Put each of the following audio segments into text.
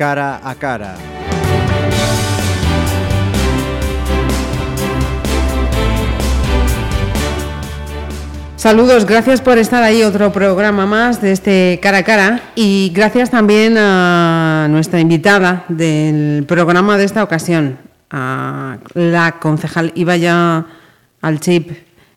Cara a Cara. Saludos, gracias por estar ahí otro programa más de este cara a cara y gracias también a nuestra invitada del programa de esta ocasión, a la concejal iba ya al chip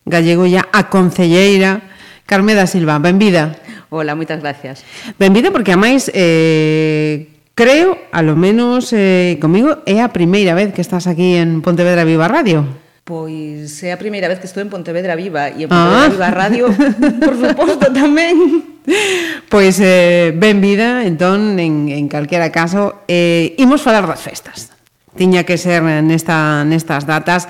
gallego ya a concelleira Carme da Silva, benvida. Hola, moitas gracias. Benvida porque a máis eh, Creo, a lo menos eh, comigo, é a primeira vez que estás aquí en Pontevedra Viva Radio. Pois é a primeira vez que estou en Pontevedra Viva e en ah. Pontevedra ah. Viva Radio, por suposto, tamén. Pois eh, benvida, entón, en, en calquera caso, eh, imos falar das festas. Tiña que ser nesta, nestas datas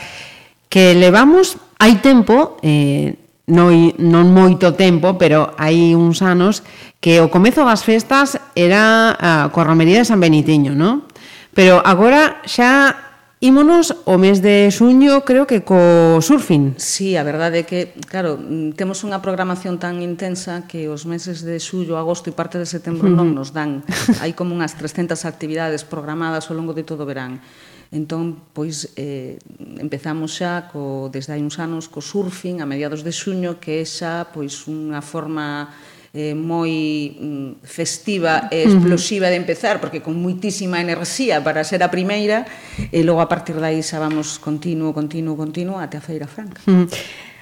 que levamos hai tempo, eh, non, non moito tempo, pero hai uns anos que o comezo das festas era a, coa romería de San Benitiño, non? Pero agora xa Ímonos o mes de xuño, creo que co surfing. Sí, a verdade é que, claro, mm, temos unha programación tan intensa que os meses de xullo, agosto e parte de setembro non nos dan. Hai como unhas 300 actividades programadas ao longo de todo o verán. Entón, pois, eh, empezamos xa co, desde hai uns anos co surfing a mediados de xuño, que é xa pois, unha forma eh, moi mm, festiva e explosiva de empezar, porque con moitísima enerxía para ser a primeira, e logo a partir dai xa vamos continuo, continuo, continuo até a Feira Franca.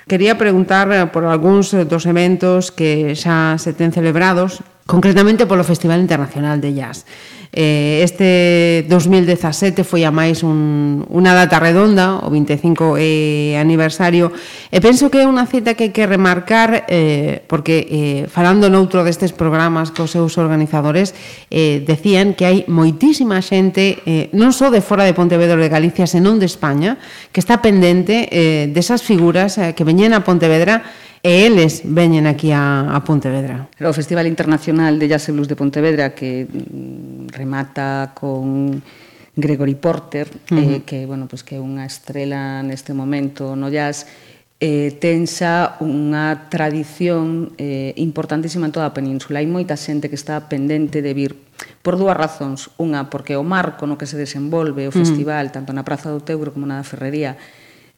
Quería preguntar eh, por algúns eh, dos eventos que xa se ten celebrados concretamente polo Festival Internacional de Jazz. Eh, este 2017 foi a máis un, unha data redonda, o 25 eh, aniversario, e penso que é unha cita que hai que remarcar, eh, porque eh, falando noutro destes programas cos seus organizadores, eh, decían que hai moitísima xente, eh, non só de fora de Pontevedra de Galicia, senón de España, que está pendente eh, desas figuras eh, que veñen a Pontevedra e eles veñen aquí a, a Pontevedra. O Festival Internacional de Jazz e Blues de Pontevedra que mm, remata con Gregory Porter, uh -huh. eh, que bueno, pues que é unha estrela neste momento no jazz, eh, tensa unha tradición eh, importantísima en toda a península. Hai moita xente que está pendente de vir por dúas razóns. Unha, porque o marco no que se desenvolve o festival, uh -huh. tanto na Praza do Teuro como na da Ferrería,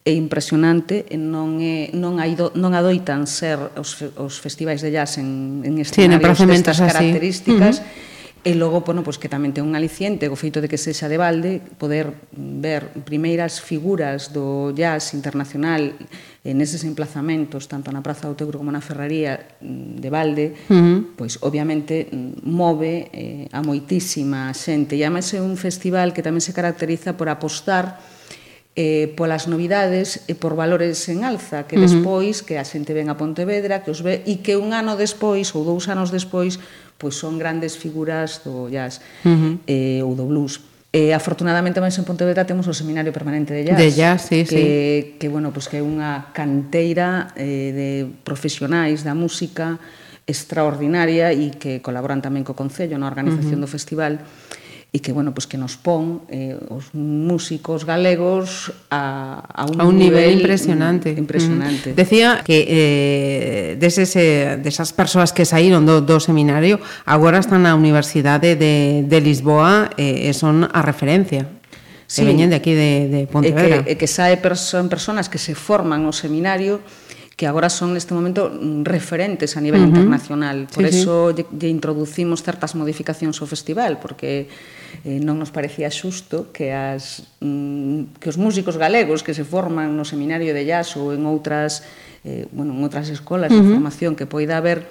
é impresionante e non é non hai do, non adoitan ser os, os festivais de jazz en en escenarios sí, destas características. Uh -huh. E logo, bueno, pois que tamén ten un aliciente o feito de que sexa de balde poder ver primeiras figuras do jazz internacional en eses emplazamentos, tanto na Praza do Teuro como na Ferraría mm, de balde, uh -huh. pois obviamente mm, move eh, a moitísima xente. E además é un festival que tamén se caracteriza por apostar eh, polas novidades e por valores en alza que despois que a xente ven a Pontevedra que os ve e que un ano despois ou dous anos despois pois son grandes figuras do jazz uh -huh. eh, ou do blues eh, afortunadamente máis en Pontevedra temos o seminario permanente de jazz, de jazz sí, que, sí. que bueno pois pues, que é unha canteira eh, de profesionais da música extraordinaria e que colaboran tamén co Concello na organización uh -huh. do festival e que bueno, pues que nos pon eh, os músicos galegos a, a un, a un nivel, nivel impresionante. Un, impresionante. Mm. Decía que eh, deses, eh, desas persoas que saíron do, do seminario agora están na Universidade de, de Lisboa eh, e son a referencia. Sí. Que veñen de aquí de, de Pontevedra. E que, e que sae perso, persoas que se forman no seminario que agora son neste momento mm, referentes a nivel uh -huh. internacional. Por sí, eso sí. Lle, lle introducimos certas modificacións ao festival, porque eh, non nos parecía xusto que, as, mm, que os músicos galegos que se forman no seminario de jazz ou en outras, eh, bueno, en outras escolas uh -huh. de formación que poida haber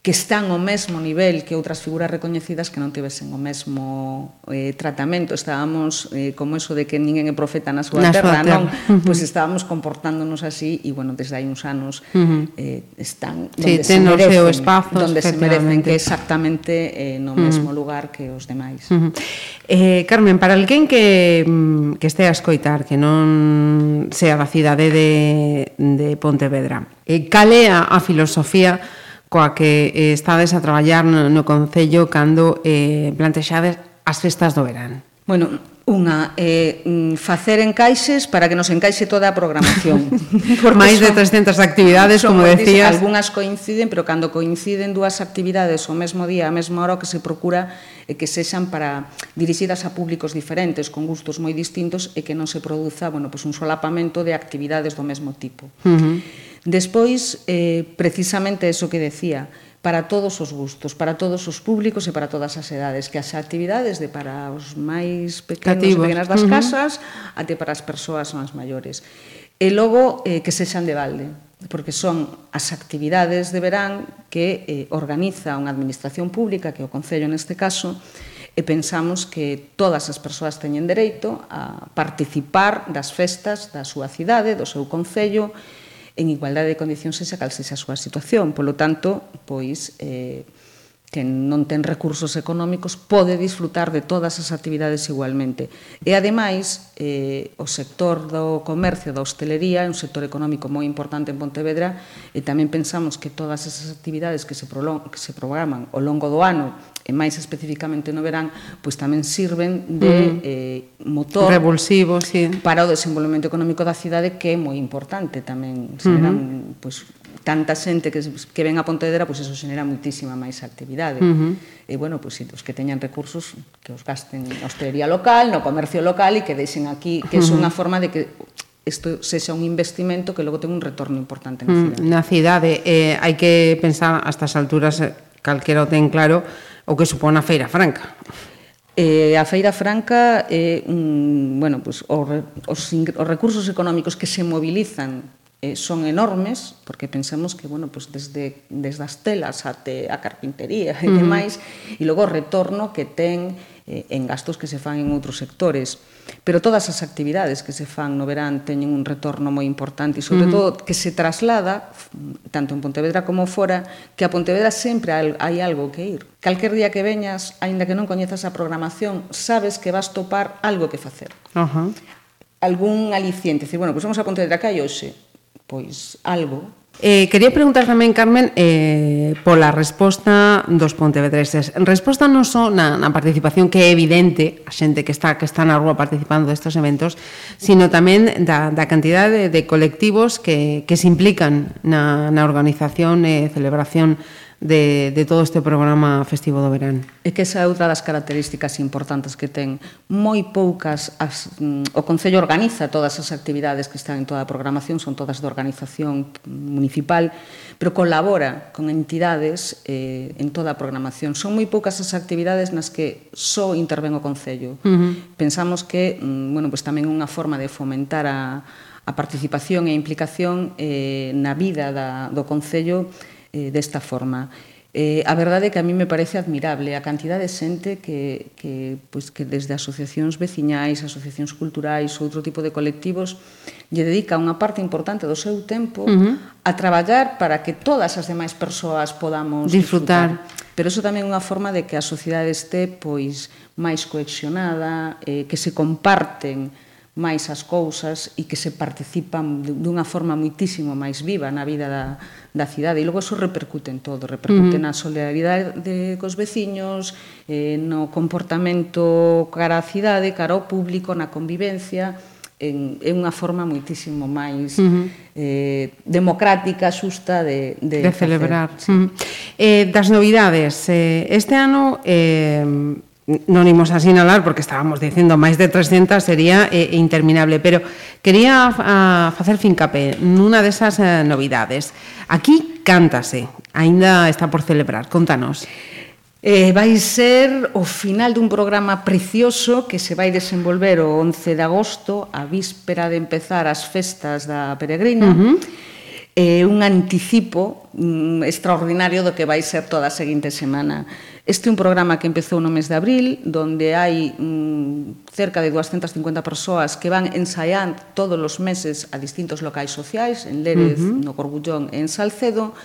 que están ao mesmo nivel que outras figuras recoñecidas que non tivesen o mesmo eh, tratamento. Estábamos, eh, como eso de que ninguén é profeta na súa na terra, súa terra. non? Uh -huh. Pois pues estábamos comportándonos así e, bueno, desde hai uns anos uh -huh. eh, están donde sí, se merecen, seu espazo, donde se merecen que exactamente eh, no mesmo uh -huh. lugar que os demais. Uh -huh. eh, Carmen, para alguén que, mm, que este a escoitar, que non sea da cidade de, de Pontevedra, eh, cale a, a filosofía coa que eh, estades a traballar no, no Concello cando eh, plantexades as festas do verán. Bueno, Unha, eh, facer encaixes para que nos encaixe toda a programación. Por máis de 300 actividades, como decías. Algúnas coinciden, pero cando coinciden dúas actividades o mesmo día, a mesma hora, o que se procura é que sexan para dirixidas a públicos diferentes, con gustos moi distintos, e que non se produza bueno, pues un solapamento de actividades do mesmo tipo. Uh -huh. Despois, eh, precisamente eso que decía, para todos os gustos, para todos os públicos e para todas as edades, que as actividades de para os máis pequenos Cativos. e pequenas das casas, uh -huh. até para as persoas máis maiores. E logo eh, que sexan de balde, porque son as actividades de verán que eh, organiza unha administración pública, que é o Concello neste caso, e pensamos que todas as persoas teñen dereito a participar das festas da súa cidade, do seu Concello, en igualdade de condicións sen sacarse a súa situación. Polo tanto, pois, eh, que non ten recursos económicos pode disfrutar de todas as actividades igualmente. E ademais, eh, o sector do comercio, da hostelería, é un sector económico moi importante en Pontevedra e tamén pensamos que todas esas actividades que se, que se programan ao longo do ano e máis especificamente no verán, pois tamén sirven de mm. eh, motor revulsivo, sí. para o desenvolvemento económico da cidade que é moi importante tamén, serán uh -huh. pois tanta xente que, que ven a Pontevedra, pois eso xenera muitísima máis actividade. Uh -huh. E, bueno, pois, os que teñan recursos, que os gasten na hostelería local, no comercio local e que deixen aquí, que é uh -huh. unha forma de que isto sexa un investimento que logo ten un retorno importante na mm, cidade. Na cidade, eh, hai que pensar a estas alturas, calquera o ten claro, o que supón a Feira Franca. Eh, a Feira Franca é eh, un, bueno, pues, os, os, os recursos económicos que se mobilizan eh, son enormes, porque pensemos que, bueno, pues desde, desde as telas até a carpintería e demais, uh -huh. e logo o retorno que ten eh, en gastos que se fan en outros sectores. Pero todas as actividades que se fan no verán teñen un retorno moi importante e, sobre uh -huh. todo, que se traslada, tanto en Pontevedra como fora, que a Pontevedra sempre hai algo que ir. Calquer día que veñas, aínda que non coñezas a programación, sabes que vas topar algo que facer. Uh -huh. Algún aliciente, decir, bueno, pois pues vamos a Pontevedra, que hai hoxe? pois algo Eh, quería preguntar tamén, Carmen, eh, pola resposta dos pontevedreses. Resposta non só na, na participación que é evidente, a xente que está que está na rúa participando destes eventos, sino tamén da, da cantidade de, de colectivos que, que se implican na, na organización e celebración de, de todo este programa festivo do verán. E que esa é outra das características importantes que ten. Moi poucas, as, mm, o Concello organiza todas as actividades que están en toda a programación, son todas de organización municipal, pero colabora con entidades eh, en toda a programación. Son moi poucas as actividades nas que só interven o Concello. Uh -huh. Pensamos que, mm, bueno, pues tamén unha forma de fomentar a, a participación e a implicación eh, na vida da, do Concello eh, desta forma. Eh, a verdade é que a mí me parece admirable a cantidad de xente que, que, pois, que desde asociacións veciñais, asociacións culturais, outro tipo de colectivos, lle dedica unha parte importante do seu tempo uh -huh. a traballar para que todas as demais persoas podamos disfrutar. disfrutar. Pero iso tamén é unha forma de que a sociedade este pois máis coexionada, eh, que se comparten máis as cousas e que se participan dunha forma muitísimo máis viva na vida da, da cidade e logo eso repercute en todo, repercute mm. na solidaridade cos veciños, eh, no comportamento cara á cidade, cara ao público, na convivencia, en, en unha forma muitísimo máis uh -huh. eh, democrática, xusta de, de, de celebrar. Facer, sí. uh -huh. eh, das novidades, eh, este ano eh, non imos sinalar porque estábamos dicendo máis de 300 sería eh, interminable, pero quería a, facer fincapé nunha desas eh, novidades. Aquí cántase, aínda está por celebrar, contanos. Eh, vai ser o final dun programa precioso que se vai desenvolver o 11 de agosto, a víspera de empezar as festas da Peregrina. Uh -huh eh, un anticipo mm, extraordinario do que vai ser toda a seguinte semana. Este é un programa que empezou no mes de abril, donde hai mm, cerca de 250 persoas que van ensaiando todos os meses a distintos locais sociais, en Lérez, uh -huh. no Corbullón e en Salcedo,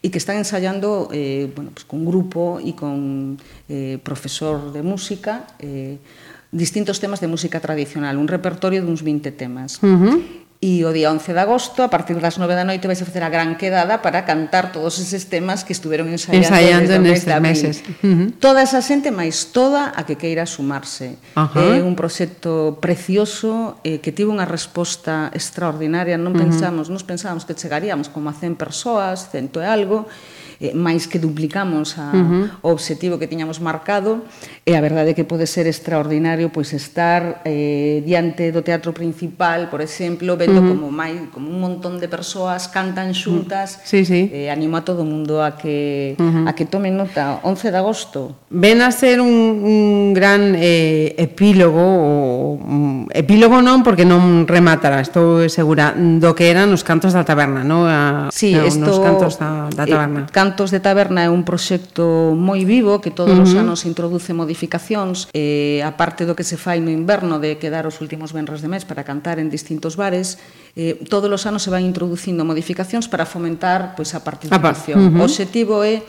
e que están ensaiando eh, bueno, pues, con grupo e con eh, profesor de música, eh, distintos temas de música tradicional, un repertorio duns 20 temas. Uh -huh. E o día 11 de agosto, a partir das 9 da noite, vais a facer a gran quedada para cantar todos eses temas que estuveron ensaiando, ensaiando desde meses. Uh -huh. Toda esa xente, máis toda a que queira sumarse. Uh -huh. É un proxecto precioso eh, que tivo unha resposta extraordinaria. Non pensamos, uh -huh. nos pensábamos que chegaríamos como a 100 persoas, cento e algo, eh, máis que duplicamos a, uh -huh. o obxectivo que tiñamos marcado e a verdade é que pode ser extraordinario pois estar eh, diante do teatro principal, por exemplo, vendo uh -huh. como máis como un montón de persoas cantan mm. xuntas. Uh -huh. Sí, sí. Eh, animo a todo o mundo a que uh -huh. a que tome nota 11 de agosto. Ven a ser un, un gran eh, epílogo o um, epílogo non porque non rematará, estou segura do que eran os cantos da taberna, non? A, sí, no, esto, os cantos da, da eh, taberna. Eh, cantos Cantos de Taberna é un proxecto moi vivo que todos uh -huh. os anos introduce modificacións, eh, a parte do que se fai no inverno de quedar os últimos venres de mes para cantar en distintos bares, eh, todos os anos se van introducindo modificacións para fomentar pois, a participación. Uh -huh. O objetivo é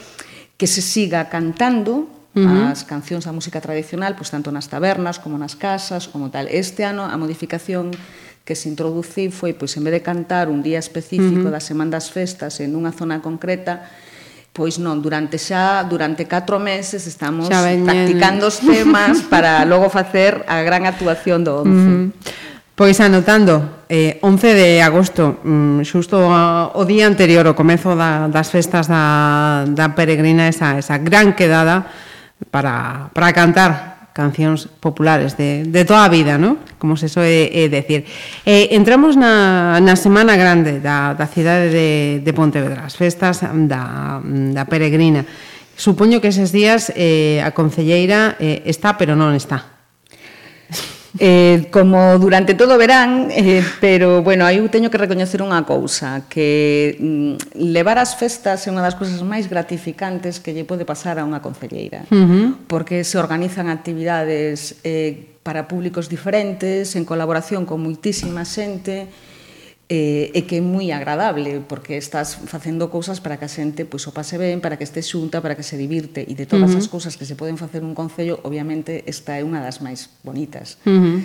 que se siga cantando -huh. as cancións da música tradicional, pois tanto nas tabernas como nas casas, como tal. Este ano a modificación que se introduci foi, pois en vez de cantar un día específico uh -huh. da Semana das Festas en unha zona concreta, Pois non, durante xa, durante 4 meses estamos practicando os temas para logo facer a gran actuación do 11. Mm. Pois anotando, eh, 11 de agosto, mm, xusto o día anterior, o comezo da, das festas da, da peregrina, esa, esa gran quedada para, para cantar cancións populares de, de toda a vida, ¿no? como se soe eh, decir. Eh, entramos na, na semana grande da, da cidade de, de Pontevedra, as festas da, da peregrina. Supoño que eses días eh, a concelleira eh, está, pero non está eh, como durante todo o verán, eh, pero, bueno, aí eu teño que recoñecer unha cousa, que mm, levar as festas é unha das cousas máis gratificantes que lle pode pasar a unha concelleira, uh -huh. porque se organizan actividades eh, para públicos diferentes, en colaboración con moitísima xente, eh, e que é moi agradable porque estás facendo cousas para que a xente pois, o pase ben, para que este xunta, para que se divirte e de todas uh -huh. as cousas que se poden facer nun concello, obviamente esta é unha das máis bonitas. Uh -huh.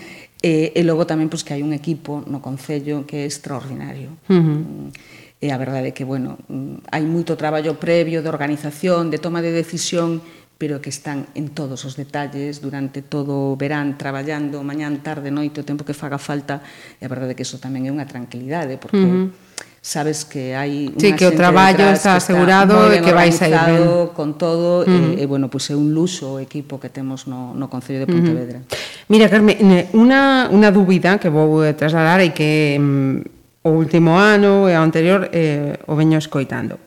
e, e logo tamén pois, que hai un equipo no concello que é extraordinario. Uh -huh. E a verdade é que, bueno, hai moito traballo previo de organización, de toma de decisión, pero que están en todos os detalles durante todo o verán traballando mañán, tarde, noite, o tempo que faga falta, e a verdade é que iso tamén é unha tranquilidade, porque uh -huh sabes que hai unha sí, que o traballo está asegurado e que vai sair ben con todo mm. e, e bueno, pois pues é un luxo o equipo que temos no, no Concello de Pontevedra. uh -huh. Mira, Carmen, unha unha dúbida que vou trasladar e que mm, o último ano e o anterior eh, o veño escoitando.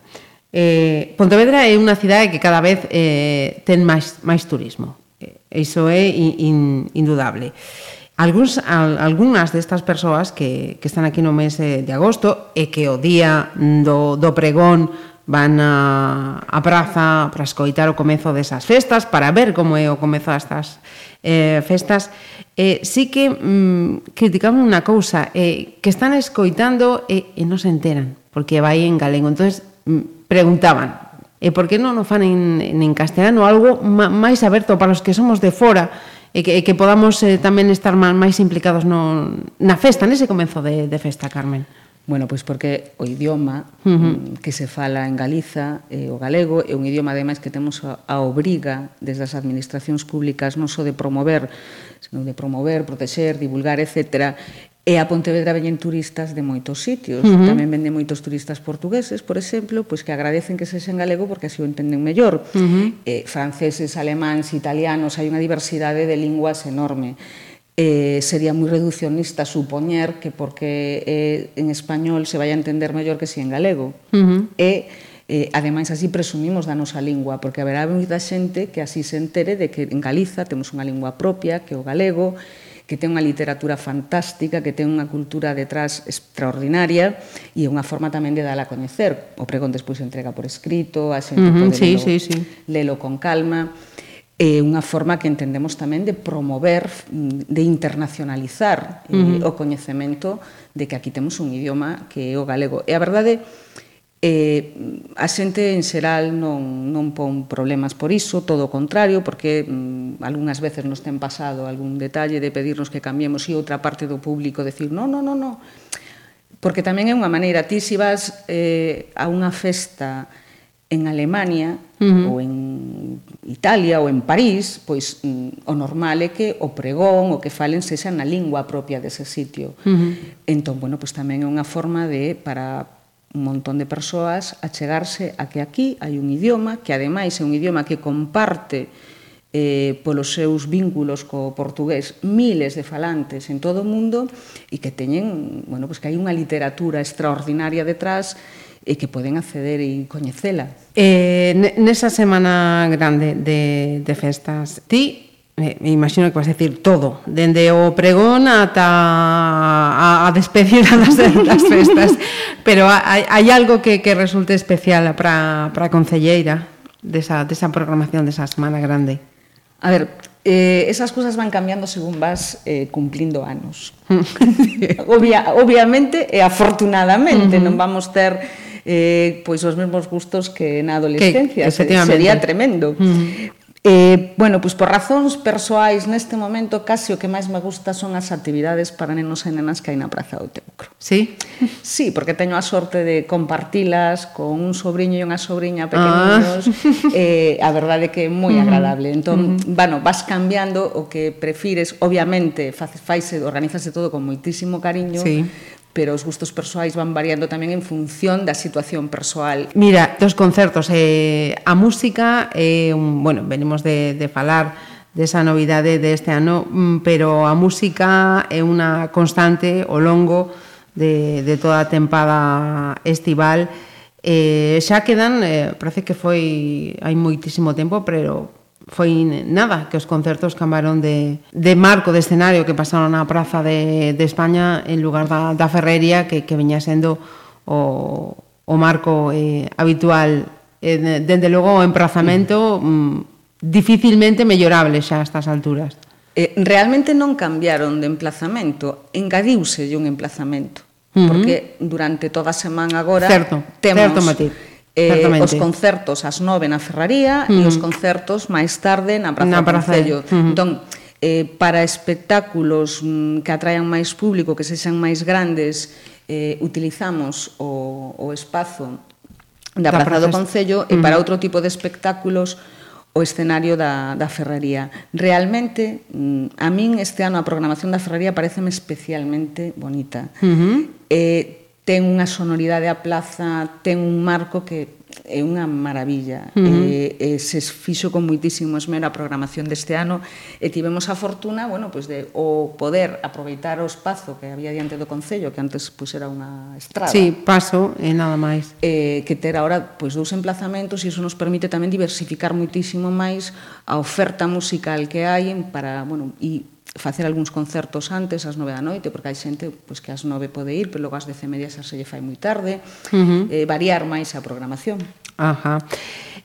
Eh, Pontevedra é unha cidade que cada vez eh, ten máis, máis turismo. Eh, iso é in, in, indudable. Alguns, al, algunhas destas persoas que, que están aquí no mes eh, de agosto e que o día do, do pregón van a, a praza para escoitar o comezo desas festas, para ver como é o comezo destas eh, festas, eh, sí que mm, criticamos unha cousa, eh, que están escoitando e, e non se enteran, porque vai en galego. Entón, mm, preguntaban e por que non o fan en, en castelano algo máis aberto para os que somos de fora e que, e que podamos eh, tamén estar máis implicados no, na festa, nese comenzo de, de festa, Carmen. Bueno, pois porque o idioma uh -huh. Mm, que se fala en Galiza, eh, o galego, é un idioma, ademais, que temos a, a obriga desde as administracións públicas non só de promover, senón de promover, protexer, divulgar, etc. E a Pontevedra veñen turistas de moitos sitios, uh -huh. tamén vende moitos turistas portugueses, por exemplo, pois que agradecen que sexen galego porque así o entenden mellor. Uh -huh. eh, franceses, alemáns, italianos, hai unha diversidade de linguas enorme. Eh, sería moi reduccionista supoñer que porque eh, en español se vai a entender mellor que si en galego. Uh -huh. E Eh, ademais, así presumimos da nosa lingua, porque haberá moita xente que así se entere de que en Galiza temos unha lingua propia, que o galego, que ten unha literatura fantástica, que ten unha cultura detrás extraordinaria e unha forma tamén de dala a coñecer. O pregón despois entrega por escrito, a xente uh -huh, pode sí, lelo, sí, sí. lelo con calma. É unha forma que entendemos tamén de promover, mm, de internacionalizar uh -huh. eh, o coñecemento de que aquí temos un idioma que é o galego. E a verdade Eh, a xente en xeral non, non pon problemas por iso, todo o contrario, porque mm, algunhas veces nos ten pasado algún detalle de pedirnos que cambiemos e outra parte do público decir non, non, non, non. Porque tamén é unha maneira, ti si vas eh, a unha festa en Alemania uh -huh. ou en Italia ou en París, pois mm, o normal é que o pregón o que falen sexa na lingua propia dese sitio. Uh -huh. Entón, bueno, pois tamén é unha forma de para un montón de persoas a chegarse a que aquí hai un idioma que ademais é un idioma que comparte eh, polos seus vínculos co portugués miles de falantes en todo o mundo e que teñen, bueno, pues que hai unha literatura extraordinaria detrás e que poden acceder e coñecela. Eh, nesa semana grande de, de festas, ti me imagino que vas a decir todo, dende o pregón ata a, a despedida das, das festas, pero hai, hai algo que, que resulte especial para a Concelleira desa, desa programación desa Semana Grande? A ver, eh, esas cousas van cambiando según vas eh, cumplindo anos. Obvia, obviamente e afortunadamente uh -huh. non vamos ter eh, pois os mesmos gustos que na adolescencia. Que, Sería tremendo. Uh -huh. Eh, bueno, pois por razóns persoais neste momento casi o que máis me gusta son as actividades para nenos e nenas que hai na Praza do Teucro. Sí? Sí, porque teño a sorte de compartilas con un sobrinho e unha sobrinha pequeninos. Ah. Eh, a verdade é que é moi agradable. Entón, uh -huh. bueno, vas cambiando o que prefires, obviamente, faise, organizase todo con moitísimo cariño, sí pero os gustos persoais van variando tamén en función da situación persoal. Mira, dos concertos, eh, a música, eh, un, bueno, venimos de, de falar desa novidade deste ano, mm, pero a música é unha constante ao longo de, de toda a tempada estival. Eh, xa quedan, eh, parece que foi hai moitísimo tempo, pero foi nada que os concertos cambaron de, de marco de escenario que pasaron á Praza de, de España en lugar da, da Ferrería que, que veña sendo o, o marco eh, habitual. Eh, dende logo o emprazamento mm, dificilmente mellorable xa a estas alturas. Eh, realmente non cambiaron de emplazamento engadiuse un emplazamento porque durante toda a semana agora certo, temos certo, Matiz eh, os concertos ás 9 na Ferraría mm. e os concertos máis tarde na Praza, na Praza. Concello. Mm. Entón, eh, para espectáculos mm, que atraian máis público, que sexan máis grandes, eh, utilizamos o, o espazo da, da Praza, Praza do Concello mm. e para outro tipo de espectáculos o escenario da, da Ferrería. Realmente, mm, a min este ano a programación da Ferrería pareceme especialmente bonita. Uh -huh. eh, ten unha sonoridade a plaza, ten un marco que é unha maravilla. Uh -huh. e, e se fixo con moitísimo esmero a programación deste ano e tivemos a fortuna, bueno, pois de o poder aproveitar o espazo que había diante do concello, que antes pois era unha estrada. Sí, paso e nada máis. Eh, que ter agora pois dous emplazamentos e iso nos permite tamén diversificar moitísimo máis a oferta musical que hai para, bueno, e facer algúns concertos antes ás nove da noite, porque hai xente pois, que ás nove pode ir, pero logo ás dece media xa se lle fai moi tarde, uh -huh. eh, variar máis a programación. Ajá.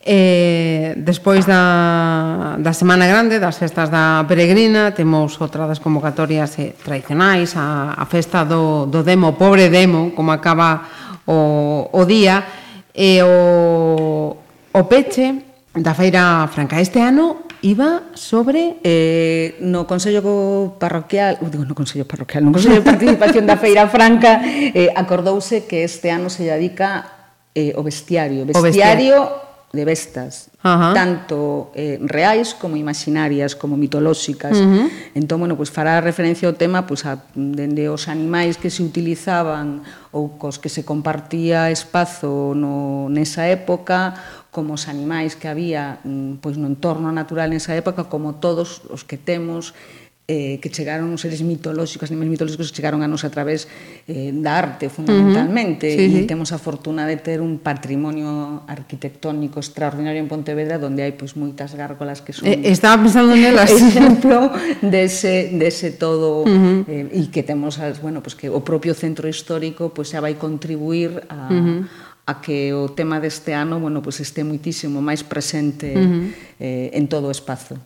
Eh, despois da, da Semana Grande, das festas da Peregrina, temos outra das convocatorias eh, tradicionais, a, a festa do, do demo, pobre demo, como acaba o, o día, e o, o peche da Feira Franca. Este ano iba sobre eh, no Consello Parroquial, digo, no Consello Parroquial, no Consello de Participación da Feira Franca, eh, acordouse que este ano se dedica eh, o bestiario, bestiario, o bestiario de bestas, -huh. tanto eh, reais como imaginarias, como mitolóxicas. Uh -huh. Entón, bueno, pues fará referencia ao tema pues, a, dende os animais que se utilizaban ou cos que se compartía espazo no, nesa época, como os animais que había mm, pois no entorno natural nesa época, como todos os que temos eh, que chegaron os seres mitolóxicos, animais mitolóxicos que chegaron a nos a través eh, da arte fundamentalmente uh -huh. sí, e sí. temos a fortuna de ter un patrimonio arquitectónico extraordinario en Pontevedra donde hai pois moitas gárgolas que son eh, Estaba pensando nelas exemplo dese dese todo uh -huh. eh, e que temos as, bueno, pois que o propio centro histórico pois xa vai contribuir a uh -huh a que o tema deste ano bueno, pues este muitísimo máis presente uh -huh. eh, en todo o espazo.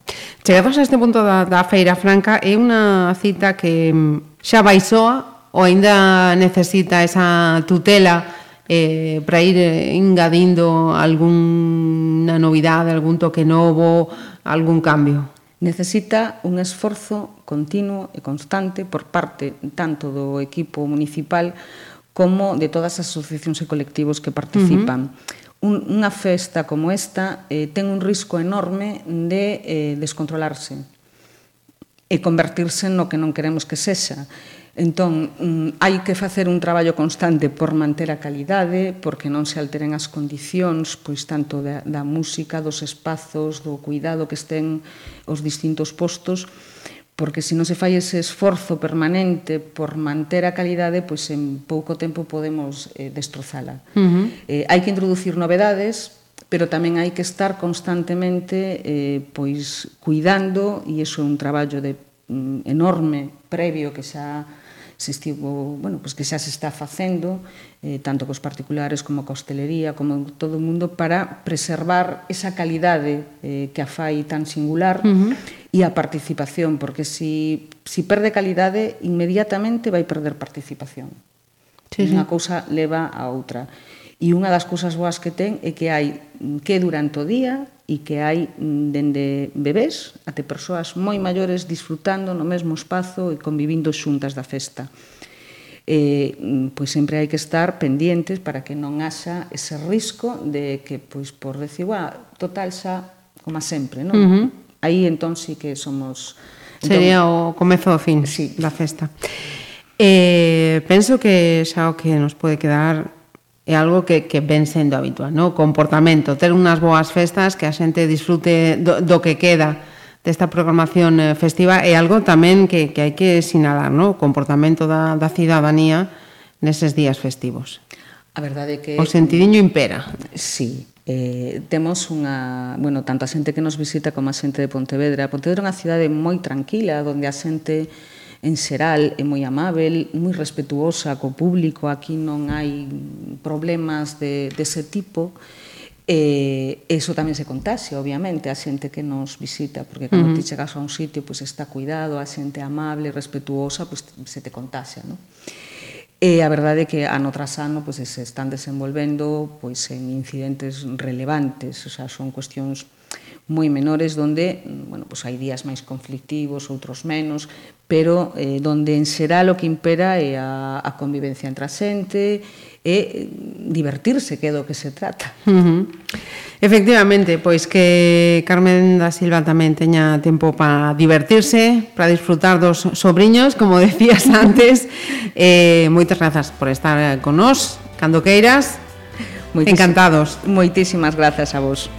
Chegados a este punto da, da Feira Franca, é unha cita que mm, xa vai soa ou aínda necesita esa tutela eh, para ir eh, engadindo algunha novidade, algún toque novo, algún cambio? Necesita un esforzo continuo e constante por parte tanto do equipo municipal como de todas as asociacións e colectivos que participan. Uh -huh un, unha festa como esta eh, ten un risco enorme de eh, descontrolarse e convertirse no que non queremos que sexa. Entón, mm, hai que facer un traballo constante por manter a calidade, porque non se alteren as condicións, pois tanto da, da música, dos espazos, do cuidado que estén os distintos postos, porque se non se fai ese esforzo permanente por manter a calidade, pois en pouco tempo podemos eh, destrozala. Uh -huh. eh, hai que introducir novedades, pero tamén hai que estar constantemente eh, pois cuidando, e iso é un traballo de mm, enorme previo que xa se estivo, bueno, pois pues que xa se está facendo eh, tanto cos particulares como coa hostelería, como todo o mundo para preservar esa calidade eh, que a fai tan singular uh -huh. e a participación, porque si, si perde calidade, inmediatamente vai perder participación. Sí, sí. Unha cousa leva a outra. E unha das cousas boas que ten é que hai que durante o día e que hai mm, dende bebés até persoas moi maiores disfrutando no mesmo espazo e convivindo xuntas da festa. Eh, pois sempre hai que estar pendientes para que non haxa ese risco de que, pois, por decir, ah, total xa, como sempre, non? Uh -huh. Aí entón sí que somos... Entón, Sería o comezo ao fin sí. da festa. Eh, penso que xa o que nos pode quedar é algo que, que ven sendo habitual, no? o comportamento, ter unhas boas festas que a xente disfrute do, do que queda desta programación eh, festiva é algo tamén que, que hai que sinalar, no? o comportamento da, da cidadanía neses días festivos. A verdade é que... O sentidiño impera. Sí, eh, temos unha, bueno, tanto a xente que nos visita como a xente de Pontevedra. Pontevedra é unha cidade moi tranquila, onde a xente en xeral é moi amável, moi respetuosa co público, aquí non hai problemas de, dese tipo, E eh, eso tamén se contase, obviamente, a xente que nos visita, porque cando uh -huh. ti chegas a un sitio, pois pues, está cuidado, a xente amable, respetuosa, pois pues, se te contase, non? E a verdade é que ano tras ano pois, se están desenvolvendo pois, en incidentes relevantes, o sea, son cuestións moi menores donde, bueno, pois hai días máis conflictivos, outros menos, pero eh, donde en xeral o que impera é a, a convivencia entre a xente e eh, divertirse, que é do que se trata. Uh -huh. Efectivamente, pois que Carmen da Silva tamén teña tempo para divertirse, para disfrutar dos sobrinhos, como decías antes. eh, moitas grazas por estar con nós, cando queiras. Moitísim Encantados. Moitísimas grazas a vos.